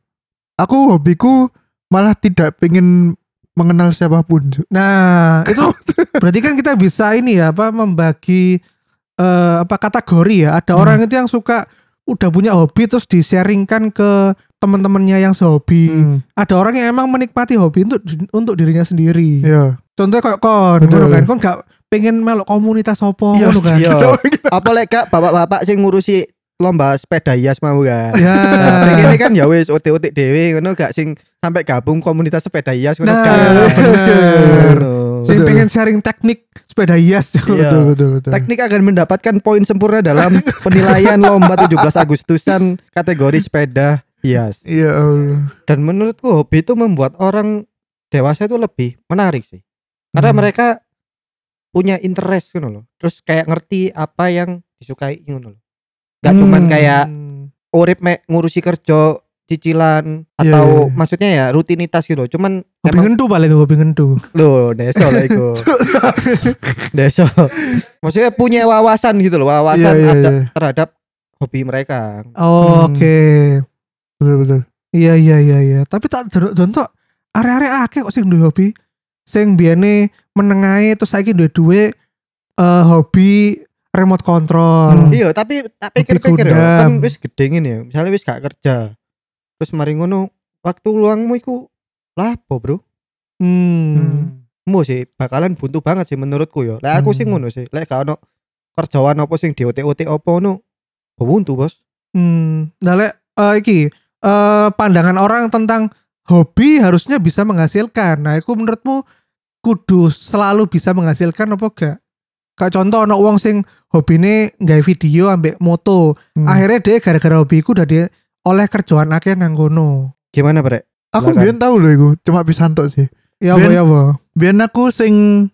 Aku hobiku malah tidak pengen mengenal siapa pun. Nah, itu berarti kan kita bisa ini ya apa membagi eh, apa kategori ya. Ada Hmm. orang itu yang suka udah punya hobi terus di-sharingkan ke teman-temannya yang sehobi. Hmm. Ada orang yang emang menikmati hobi untuk untuk dirinya sendiri. Iya. Contohnya kayak kon, Betul. kan, kon gak pengen melok komunitas apa Iya, ngono kan. iya. apa lek gak bapak-bapak sing ngurusi lomba sepeda hias mau kan Ya. Nah, pengennya kan ya wis otik-otik dhewe ngono gak sing sampai gabung komunitas sepeda hias ngono Nah, gak. Ngono. Sing Betul. pengen sharing teknik sepeda hias. Iya. Betul betul betul. Teknik akan mendapatkan poin sempurna dalam penilaian lomba 17 Agustusan kategori sepeda Iya Allah. Dan menurutku hobi itu membuat orang dewasa itu lebih menarik sih. Karena Hmm. mereka punya interest gitu loh. Terus kayak ngerti apa yang disukai gitu loh. Gak cuman Hmm. kayak urip mek ngurusi kerja cicilan Iya, atau iya, iya. maksudnya ya rutinitas gitu. Cuman Hobi emang ngendu paling hobi ngendu. Loh, deso lah iku. deso. Maksudnya punya wawasan gitu loh, wawasan iya, ada iya. terhadap hobi mereka. Oh, Hmm. Oke. Betul betul. Iya iya iya iya. Tapi tak contoh area-area akeh kok sing duwe hobi. Sing biyane menengahe terus saiki duwe duwe eh hobi remote control. Hmm. Iya, tapi tak pikir-pikir ya, kan wis gede ngene ya. Misalnya wis gak kerja. Terus mari ngono, waktu luangmu iku lapo, Bro? Hmm. Hmm. Mu sih bakalan buntu banget sih menurutku ya. Lek aku sih Hmm. ngono sih. Lek gak ono kerjaan apa sing diotek-otek apa ono buntu, Bos. Hmm. Nah, lek eh, iki eh pandangan orang tentang hobi harusnya bisa menghasilkan. Nah, itu menurutmu kudu selalu bisa menghasilkan apa gak? Kayak contoh ono wong sing hobine nggawe video ambek moto. Hmm. Akhirnya dia gara-gara hobiku udah dia oleh kerjaan akeh nang kono. Gimana, Brek? Aku biyen tahu loh iku, cuma bisa antok sih. Ya apa ya apa? Biyen aku sing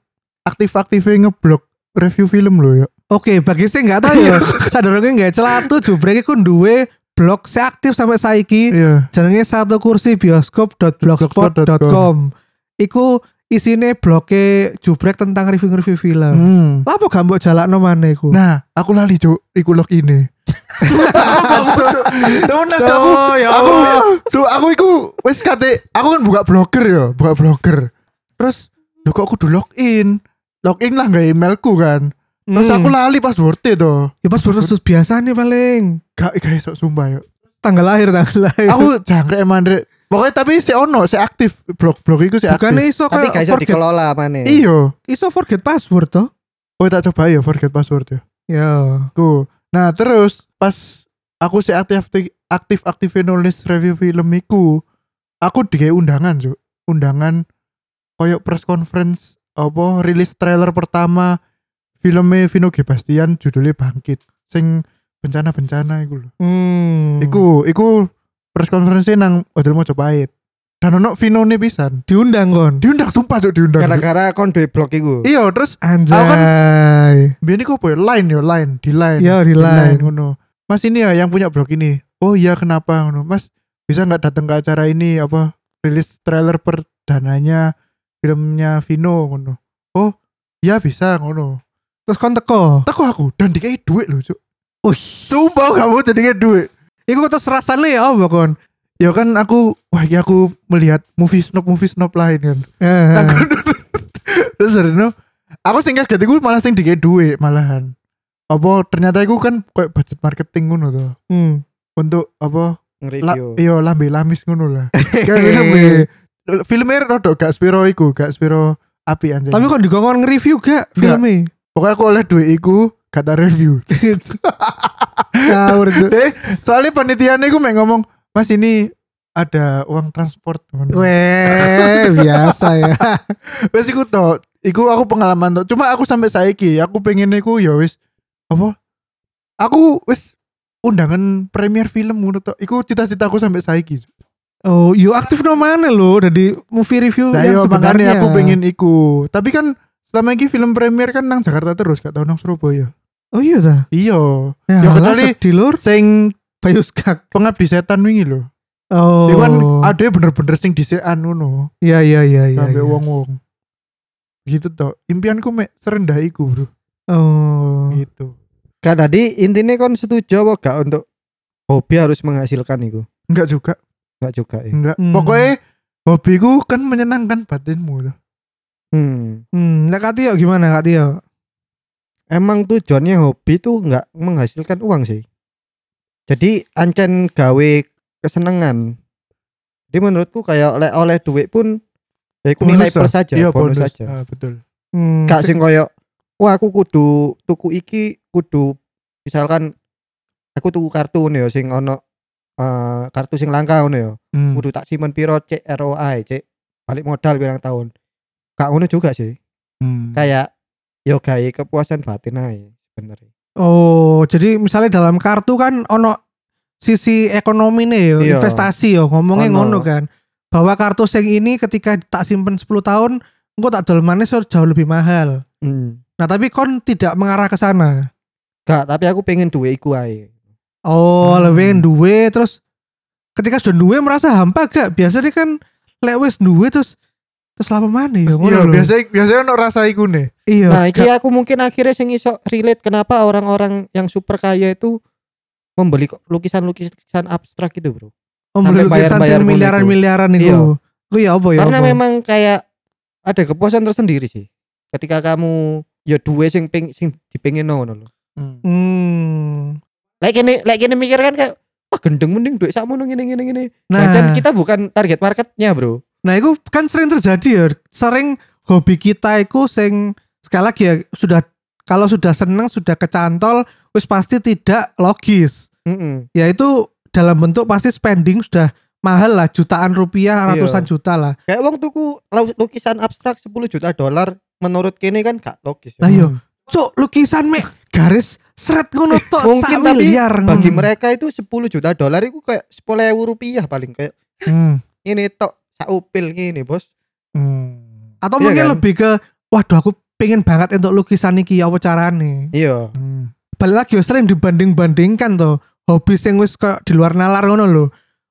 aktif-aktifnya ngeblok review film loh ya. Oke, bagi sing nggak tahu ya, sadarnya nggak celatu jubrek iku duwe blog seaktif sampai saiki Iya. jenenge satu kursi bioskop.blogspot.com. Iku isine bloke jubrek tentang review-review film. Hmm. Lah apa gak mbok jalakno maneh iku? Nah, aku lali cuk, iku log ini. Aku, aku, Oh, ya aku, so aku iku wes kate, aku kan buka blogger ya, buka blogger. Terus, lo kok aku do login, login lah nggak emailku kan. Terus Hmm. aku lali passwordnya tuh. ya pas proses biasa nih paling. Gak, gak iso sumpah yuk. Tanggal lahir, tanggal lahir. Aku jangkrik emang Dre. Pokoknya tapi si ono, si aktif blog blog iku si bukan aktif. iso Tapi kayak gak iso forget, dikelola mana. Iyo. iso forget password toh. Oh tak coba ya forget password ya. Ya. Ku. Nah terus pas aku si aktif aktif aktifin nulis review film iku, aku dikai undangan cuk. Undangan koyok press conference apa rilis trailer pertama filmnya Vino G Bastian judulnya Bangkit. Sing bencana-bencana iku lho. Hmm. Iku iku press conference nang Hotel Mojopahit. Dan ono Vino nih pisan. diundang kon. Diundang sumpah cuk diundang. Gara-gara kon duwe blog iku. Iya terus Anjay. Biar ini kok apa ya? Line ya, line di line. Iya, di line. ngono. Mas ini ya yang punya blog ini. Oh iya kenapa ngono. Mas bisa nggak datang ke acara ini apa rilis trailer perdananya filmnya Vino ngono. Oh iya bisa ngono. Terus kon teko. Teko aku dan dikai duit loh cuk. Wih. Sumpah kamu jadi kayak duit. Iku terus rasanya ya apa kon? Ya kan aku wah ya aku melihat movie snob movie snob lain kan. Eh. Nah, Terus Reno, aku sing kaget iku malah sing dikai duit malahan. Apa ternyata iku kan kayak budget marketing ngono tuh. Hmm. Untuk apa La, Nge-review. iya lambe lamis ngono lah. Kayak lambe. Filmnya rada gak spiro iku, gak spiro api anjir. Tapi kon dikongkon nge-review gak filmnya? Pokoknya aku oleh duit iku gak tak review. Ngawur tuh. soalnya panitianya iku mek ngomong, "Mas ini ada uang transport." ngono. Weh, biasa ya. Wes iku to, iku aku pengalaman to. Cuma aku sampai saiki, aku pengen iku ya wis apa? Aku wis undangan premier film ngono to. Iku cita-citaku sampai saiki. Oh, yo aktif no mana lo dari movie review Nah, yang iya sebenarnya. makanya aku pengen iku. Tapi kan selama ini film premier kan nang Jakarta terus, gak tau nang Surabaya. Oh iya ta. Iya, Ya, Ya, kecuali- sedih lur. sing Bayuskak. pengabdi setan wingi lho. Oh. Iku kan ada bener-bener sing disekan ngono. Iya iya iya iya. sampai iya. wong-wong. Gitu toh. Impianku mek serendah iku, Bro. Oh. Gitu. Kan tadi intinya kon setuju apa gak untuk hobi harus menghasilkan itu? Enggak juga, Enggak juga ya. enggak. Hmm. Pokoknya hobiku kan menyenangkan batinmu loh. Hmm. Hmm, nah Kak Tio gimana Kak Tio? Emang tujuannya hobi tuh nggak menghasilkan uang sih. Jadi ancen gawe kesenangan. Jadi menurutku kayak oleh oleh duit pun ya iku nilai plus saja, Iya, bonus, bonus. saja. Ah, betul. Hmm, Gak sing koyo wah aku kudu tuku iki kudu misalkan aku tuku kartu nih ya sing ono eh, kartu sing langka ngono ya. Hmm. Kudu tak simpen piro cek ROI cek balik modal pirang tahun. Gak ngono juga sih. Hmm. Kayak yo gawe kepuasan batin aja sebenarnya. Oh, jadi misalnya dalam kartu kan ono sisi ekonomi nih yo, Iya. investasi yo, ngomongnya Ono. ngono kan. Bahwa kartu sing ini ketika tak simpen 10 tahun, engko tak dol maneh so jauh lebih mahal. Hmm. Nah, tapi kon tidak mengarah ke sana. Gak, tapi aku pengen duit iku ae. Oh, Hmm. lebih duwe terus ketika sudah duwe merasa hampa gak? Biasanya kan lek wis duwe terus terus lama mana ya? Iya, biasa biasanya ono rasa iku nih. Iya. Nah, iki aku mungkin akhirnya sing iso relate kenapa orang-orang yang super kaya itu membeli lukisan-lukisan abstrak gitu, Bro. membeli sampai lukisan bayar-bayar sing ngono miliaran-miliaran Iya. itu. Oh iya apa ya? Karena apa? memang kayak ada kepuasan tersendiri sih. Ketika kamu ya duwe sing ping, sing dipengin ngono lho. Hmm. Lek kene lek kene mikir kan kayak wah gendeng mending duit sakmono ngene ngene ngene. Nah, Nah, kan kita bukan target marketnya, Bro. Nah itu kan sering terjadi ya. Sering hobi kita itu sing sekali lagi ya sudah kalau sudah seneng sudah kecantol wis pasti tidak logis. Mm-mm. Yaitu dalam bentuk pasti spending sudah mahal lah jutaan rupiah Iya. ratusan juta lah. Kayak wong tuku lu- lukisan abstrak 10 juta dolar menurut kene kan gak logis. ya. Lah iya. Cuk, lukisan mek garis seret ngono tok Mungkin tapi miliar Bagi ngono. mereka itu 10 juta dolar itu kayak 10 rupiah paling kayak Hmm. ini tok saupil gini bos Hmm. Atau Iya mungkin kan? lebih ke waduh aku pengen banget untuk lukisan iki apa carane. iya Hmm. Balik lagi ya, sering dibanding-bandingkan tuh hobi sing wis kayak di luar nalar ngono lho.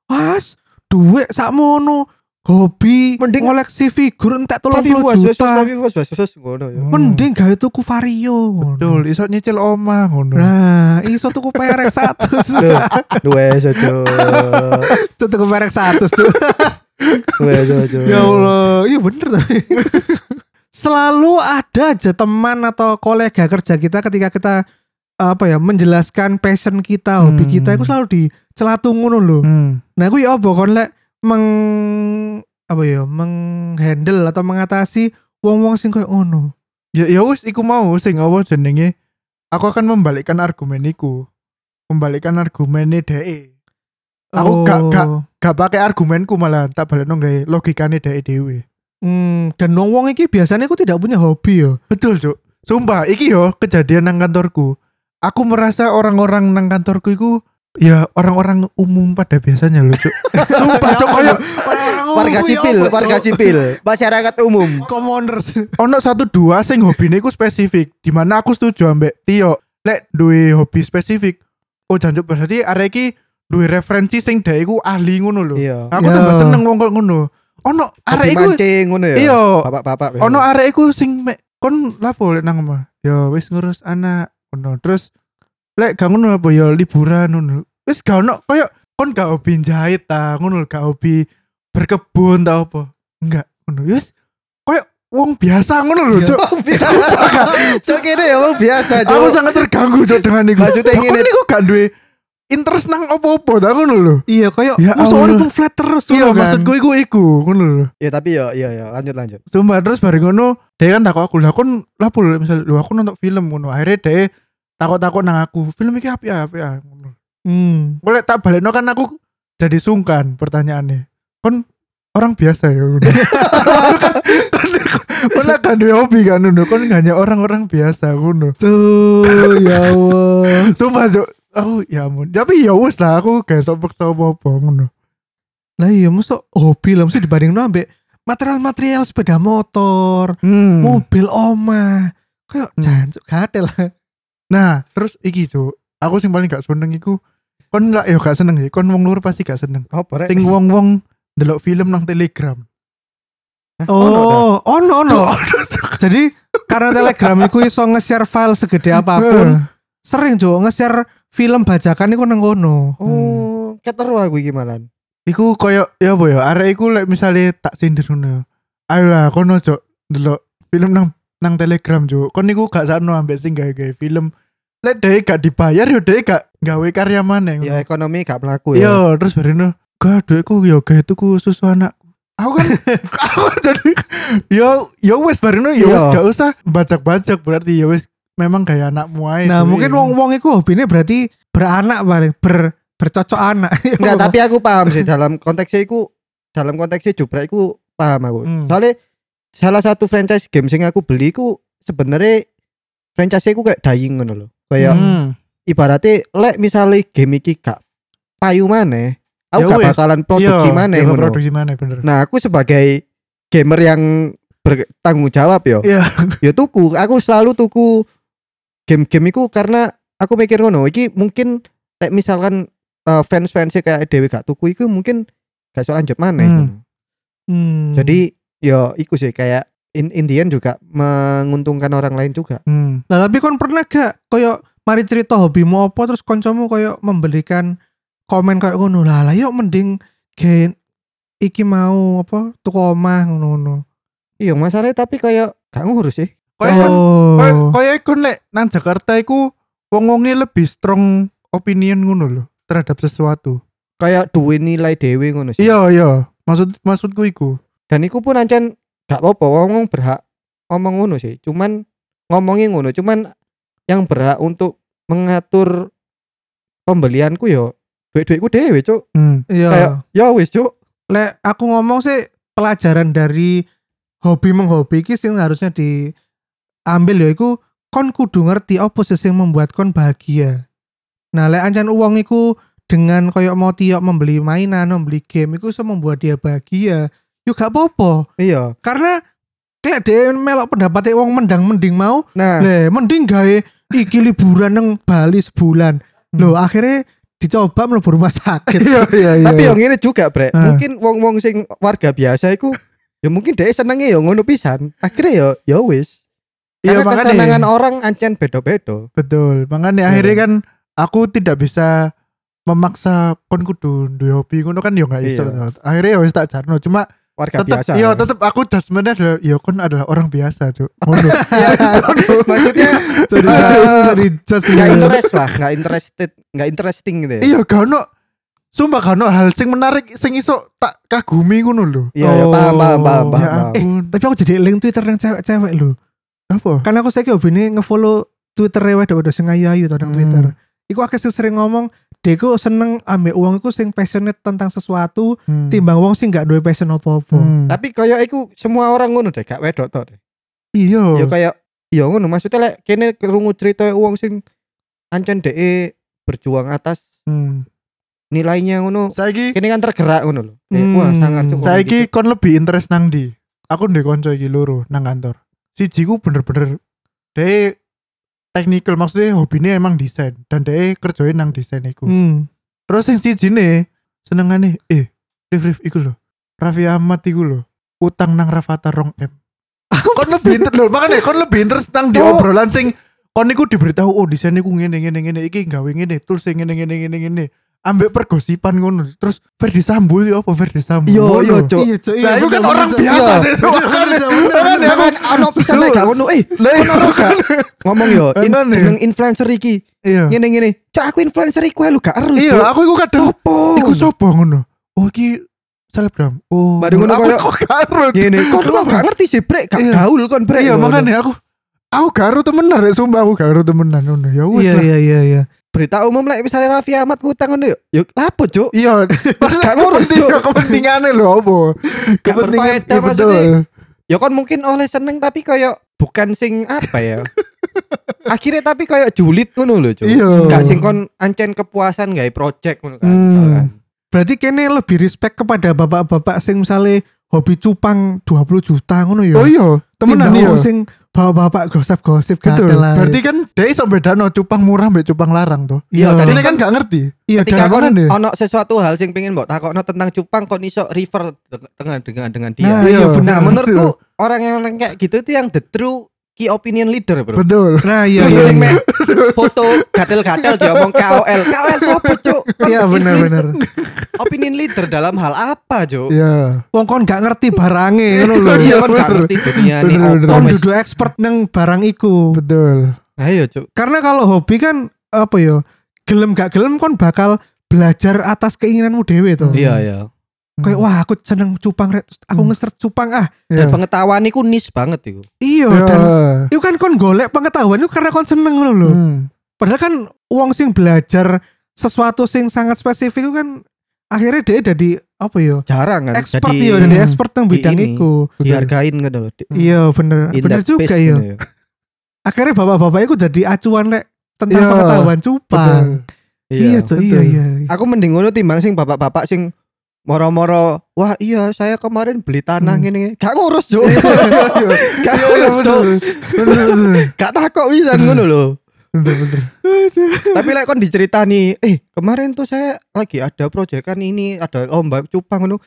Mas, duit sakmono hobi Mending- koleksi figur entek Tapi 30 was was juta. tapi was was was ngono ya. Mending gawe tuku vario. Betul, iso nyicil omah ngono. Nah, iso tuku perek 100. Duh, Wes aja. Tuh tuku perek 100 tuh. Ya Allah, iya bener tapi. Selalu ada aja teman atau kolega kerja kita ketika kita apa ya menjelaskan passion kita, hobi Hmm. kita itu selalu dicelatung ngono lho. Hmm. Nah, aku ya apa kon lek meng apa ya menghandle atau mengatasi wong-wong sing koyo ngono. Ya ya wis iku mau sing apa jenenge. Aku akan membalikkan argumen iku. Membalikkan argumennya DE. Aku gak- gak- Oh. Gak pakai argumenku malah tak balik gawe logikane DE dewe. Hmm, dan wong wong iki biasanya aku tidak punya hobi ya. Betul, Cuk. Sumpah, iki yo kejadian nang kantorku. Aku merasa orang-orang nang kantorku iku ya orang-orang umum pada biasanya loh, Cuk. Sumpah, Cuk, koyo Warga sipil, warga sipil, masyarakat umum. Commanders. ono satu dua sing hobine iku spesifik. Di mana aku setuju ambek Tio. Lek duwe hobi spesifik. Oh, jancuk berarti arek iki duwe referensi sing dhek iku ahli ngono lho. Iya. Aku Ya. tambah seneng wong kok ngono. Ono arek iku mancing ngono ya. Iya. Bapak-bapak. ono arek iku sing mek kon lapo lek nang omah. Ya wis ngurus anak ngono. Terus lek gak ngono apa ya liburan ngono. Wis gak ono koyo kon gak hobi jahit ta, ngono lho, gak hobi berkebun ta apa. Enggak, ngono. Ya Wis koyo wong biasa ngono lho, Cuk. biasa. Cok ini ya wong biasa, Aku Cok. sangat terganggu Cuk dengan iku. Maksudnya ngene. Niku gak duwe interest nang opo-opo ta ngono lho. Iya, kayak Ya masa Allah. urip flat terus Iya, ngono kan. maksudku iku iku ngono lho. Ya tapi ya iya ya lanjut lanjut. Sumpah terus bareng ngono, dia kan takut aku lah kon lapo lho misal lho aku nonton film ngono. Akhirnya dia takut-takut nang aku. Film iki apa ya apa ya ngono. Hmm. Boleh tak balikno kan aku jadi sungkan pertanyaannya. Kon orang biasa ya ngono. Kon lah kan duwe hobi kan ngono. Kon hanya orang-orang biasa ngono. Tuh, ya Allah. Sumpah Cuk, aku ya ampun. Tapi ya wis lah aku gak sok paksa apa-apa ngono. Lah iya, masa hobi lah mesti dibanding ambek material-material sepeda motor, Hmm. mobil oma. Kayak Hmm. jancuk gak lah. Nah, terus iki Cuk. Aku sing paling gak seneng iku kon lah ya gak seneng sih. Kon wong luar pasti gak seneng. Apa rek? Sing wong-wong delok film nang Telegram. Hah? Oh, ono ono. Jadi karena Telegram iku iso nge-share file segede apa pun, sering jo nge-share film bajakan iku nang kono. Oh, keteru aku iki malan. Iku koyo ya apa ya, arek iku lek misale tak sindir ngono. Ayolah kono cok delok film nang nang Telegram cok. Kon niku gak sakno ambek sing gawe-gawe film. Lek dhewe gak dibayar yo dhewe gak gawe karya maneh. Ya ekonomi gak pelaku ya. Yo, terus bareno gak duitku yo gawe tuku susu anakku. Aku kan aku kan jadi yo yo wes bareno yo wes Iya. gak usah bajak-bajak berarti yo wes memang kayak anakmu ae. Nah, mungkin wong-wong iku hobine berarti beranak paling ber bercocok anak. Enggak, tapi aku paham sih dalam konteksnya iku dalam konteksnya jubrak iku paham aku. Hmm. Soalnya salah satu franchise game sing aku beli iku sebenarnya franchise iku kayak dying ngono loh. Kayak Hmm. ibaratnya lek misalnya game iki gak payu maneh, aku Ya gak wes. bakalan produksi Iya, maneh iya, ngono. Produksi maneh bener. Nah, aku sebagai gamer yang bertanggung jawab yo. Iya. ya tuku, aku selalu tuku game-game iku karena aku mikir ngono, iki mungkin lek misalkan uh, fans-fansnya kayak dewe gak tuku iku mungkin gak iso lanjut maneh. Hmm. Hmm. Jadi yo iku sih kayak in Indian juga menguntungkan orang lain juga. Hmm. Nah, tapi kon pernah gak koyo mari cerita hobimu apa terus koncomu koyo memberikan komen kayak ngono lah lah yuk mending gen iki mau apa tuku omah ngono Iya, masalahnya tapi kayak gak ngurus sih. Kayak Oh. kayak kon lek nang Jakarta iku wong-wonge lebih strong opinion ngono loh terhadap sesuatu. Kayak duwe nilai dewe ngono sih. Iya iya, maksud maksudku iku. Dan iku pun ancen gak apa-apa ngomong berhak ngomong ngono sih. Cuman ngomongin ngono, cuman yang berhak untuk mengatur pembelianku yo duit-duitku dewe, Cuk. Hmm. Iya. Kayak ya wis, Cuk. Lek aku ngomong sih pelajaran dari hobi menghobi iki sing harusnya diambil ya iku kon kudu ngerti apa sih sing membuat kon bahagia. Nah, lek ancen uang iku dengan koyo mau tiok membeli mainan, membeli game iku iso membuat dia bahagia. Yo gak apa-apa. Iya. Karena kayak dia melok pendapatnya uang mendang mending mau Nah, le mending gawe iki liburan nang Bali sebulan Hmm. loh akhirnya dicoba mlebu rumah sakit. Iya iya iya. Tapi yang ini juga, Bre. Ah. Mungkin wong-wong sing warga biasa iku ya mungkin dia senenge ya ngono pisan. Akhirnya ya ya wis. Iya, Karena makanya. kesenangan orang ancen beda-beda. betul. Makanya Iya. akhirnya kan aku tidak bisa memaksa kon kudu duwe hobi ngono kan ya enggak iso. Iya. Akhirnya ya wis tak jarno cuma Warga tetap biasa. iya tetap aku judgementnya adalah ya kon adalah orang biasa, Cuk. Ngono. Ya, maksudnya Jadi Eh, jadi just nggak interest lah, nggak interested, nggak interesting gitu ya. Iya gak ono Sumpah ono hal sing menarik sing iso tak kagumi ngono lho. Iya, iya, paham, paham, paham, Ya paham. paham. ampun. Tapi aku jadi link Twitter yang cewek-cewek lho. Apa? Karena aku saiki hobine ngefollow Twitter wedok-wedok sing ayu-ayu to nang Hmm. Twitter. Iku akeh sing sering ngomong, "Deko seneng ambek uang iku sing passionate tentang sesuatu Hmm. timbang wong sing gak duwe passion apa-apa." Hmm. Tapi kayak iku semua orang ngono deh, gak wedok to deh. Iya. Ya kayak ya ngono maksudnya lek kene krungu cerita wong sing ancen dhek berjuang atas Hmm. nilainya ngono. Saiki Kene kan tergerak ngono lho. Eh, Hmm. Wah, sangat cukup. saiki kon lebih interest nang di. Aku ndek konco iki loro nang kantor. Siji ku bener-bener de technical maksudnya hobinya emang desain dan de kerjain nang desain iku. Hmm. Terus sing siji nih senengane eh Rif Rif iku lho. Raffi Ahmad iku lho. Utang nang Rafathar rong M. kon lebih interest lho, makanya kon lebih interest nang di Oh. obrolan sing kon niku diberitahu oh desain iku ngene ngene ngene iki gawe ngene tools sing ngene ngene ngene ngene. Ambek pergosipan ngono. Terus Ferdi Sambo ya apa Ferdi Sambo? Yo ngono. yo cuk. Iya, Cuk. Nah, itu kan orang bener, biasa iya. sih. Makanya bener. aku- Kan ono pisan lek gak ngono. Eh, Lah iya. ono gak ngomong yo jeneng influencer iki. Iya. Ngene ngene. Cak aku influencer iku lu gak ero. Iya, aku iku kadang Sopo? iku sapa ngono. Oh iki selebgram. Oh. Mari ngono kok gak ero. Ngene. Kok gak ngerti sih, Brek. Gak Iya. gaul kon, Brek. Iya, Ngono. makanya aku aku gak ero temenan rek sumpah aku gak ero temenan ngono. Ya wis Iya, iya, iya, iya. Berita umum lek misalnya Raffi Ahmad ngutang ngono yo. Yo lapo, Cuk? Iya, Gak ngurus, Cuk. kepentingan kepentingannya lho? Gak Kepentingan iya, betul. Ya kon mungkin oleh seneng tapi kayak bukan sing apa ya. Akhirnya tapi kayak julid ngono lho, Cuk. Iya. Gak sing kon ancen kepuasan gawe project ngono kan. Hmm. misalkan. Berarti kene lebih respect kepada bapak-bapak sing misalnya hobi cupang 20 juta ngono ya. Oh iya, temenan wong sing bapak-bapak gosip-gosip Betul. gatel lah. Berarti kan dia iso bedano cupang murah mbek cupang larang tuh. Iya, Ini kan gak ngerti. iya Ketika kon ono sesuatu hal sing pengen mbok takokno tentang cupang kon iso refer dengan dengan dengan dia. Nah, iya, iya Nah, benar. menurutku orang yang kayak gitu itu yang the true key opinion leader, Bro. Betul. Nah, iya iya. iya. foto gatel-gatel dia ngomong KOL. KOL siapa, Cuk? Iya benar benar. Opinion leader dalam hal apa, Cuk? Iya. Wong kon gak ngerti barange ngono lho. Iya kan gak ngerti dunia bener. Kon apa dudu expert nang barang iku. Betul. Ayo, Cuk. Karena kalau hobi kan apa ya? Gelem gak gelem kon bakal belajar atas keinginanmu dewe tuh. Iya, iya. Kayak wah aku seneng cupang rek, terus aku Hmm. nge-search cupang ah. Dan Iya. pengetahuan iku niche banget iku. Iya Iya. dan itu kan kon golek pengetahuan itu karena kon seneng ngono lho. Hmm. Padahal kan wong sing belajar sesuatu sing sangat spesifik itu kan akhirnya dia jadi apa ya? Jarang kan Expert jadi ya, jadi Hmm. expert nang di bidang ini. iku. dihargain gitu loh. Di- Iya bener, in bener juga ya. gitu Akhirnya bapak-bapak itu jadi acuan lek tentang Iya, pengetahuan cupang. Iya, iya, betul. iya. Aku mending ngono timbang sing bapak-bapak sing moro-moro wah iya saya kemarin beli tanah Hmm. gini gak ngurus Cuk. Iya, gak iya, ngurus Cuk. Bener, bener. gak takok wisan ngono bener. tapi lek kon diceritani eh kemarin tuh saya lagi ada proyekan ini ada lomba cupang ngono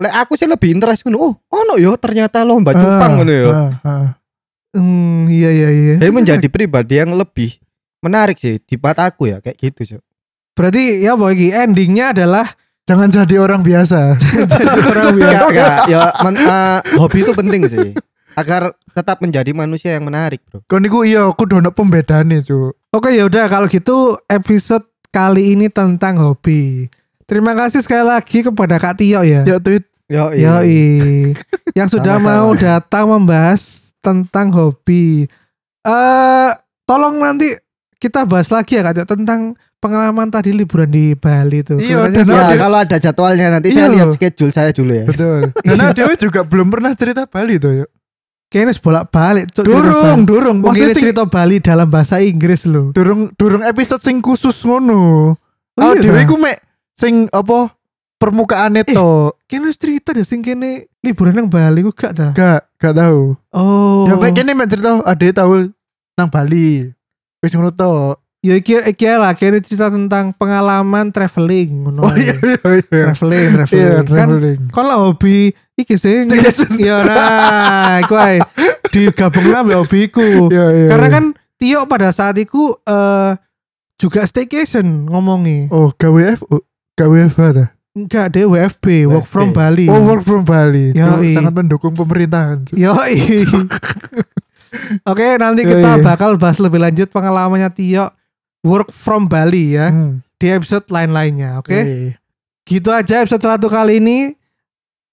lek aku sih lebih interest ngono oh ono yo ternyata lomba cupang Ah, ngono yo ah, ah. Hmm, iya iya iya. Jadi menjadi pribadi yang lebih menarik sih di mataku ya kayak gitu Cuk. Berarti ya bagi endingnya adalah Jangan jadi orang biasa. jadi orang biasa. Gak, gak, ya men- eh, hobi itu penting sih agar tetap menjadi manusia yang menarik bro Kon niku iya aku dono pembedane, Cuk. Oke ya udah kalau gitu episode kali ini tentang hobi. Terima kasih sekali lagi kepada Kak Tio ya. Ya tweet Yo, Yoi. yang sudah Sama-sama. mau datang membahas tentang hobi. Eh tolong nanti kita bahas lagi ya Kak Tio tentang pengalaman tadi liburan di Bali tuh. Iya, dan Ya Ada- kalau ada jadwalnya nanti Iya saya lihat loh. schedule saya dulu ya. betul. Karena Dewi juga belum pernah cerita Bali tuh, yuk. kayaknya bolak balik. Durung, durung. Maksudnya sing cerita Bali dalam bahasa Inggris loh. durung durung episode sing khusus ngono. Oh, Oh, iya Dewi ku mek sing apa permukaannya Eh. to. Kayaknya cerita deh sing kene liburan nang Bali ku gak dah. Gak, gak tahu. Oh. Ya mek kene mek cerita ade tahu nang Bali. Wis ngono to. Ya iki iki lah kene cerita tentang pengalaman traveling ngono. Oh iya iya iya. Traveling, Iya, traveling. kan traveling. kon lah hobi iki sih. Ya nah, iku ae digabungna ambek hobiku. Iya iya. Karena iya. kan Tio pada saat itu eh juga staycation ngomongi. oh gawe F gawe F ada. Enggak deh WFB, work from. Bali. Oh work from Bali. Yoi. sangat mendukung pemerintahan. Yoi. Oke, nanti Iya, kita iya. bakal bahas lebih lanjut pengalamannya Tio work from Bali ya Hmm. di episode lain-lainnya. Oke, Iya. gitu aja episode satu kali ini.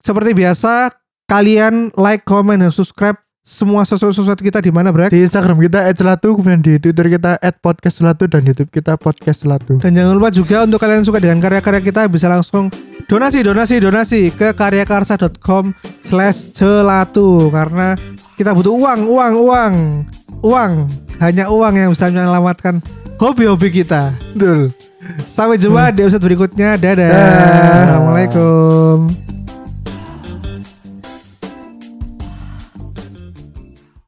Seperti biasa, kalian like, comment, dan subscribe semua sosok-sosok kita di mana, Brak? Di Instagram kita @celatu, kemudian di Twitter kita @podcastcelatu dan YouTube kita podcast celatu. Dan jangan lupa juga untuk kalian yang suka dengan karya-karya kita bisa langsung donasi, donasi, donasi ke karyakarsa.com slash celatu karena kita butuh uang, uang, uang, uang. Hanya uang yang bisa menyelamatkan hobi-hobi kita. Betul. Sampai jumpa di episode berikutnya. Dadah. Dah. Assalamualaikum.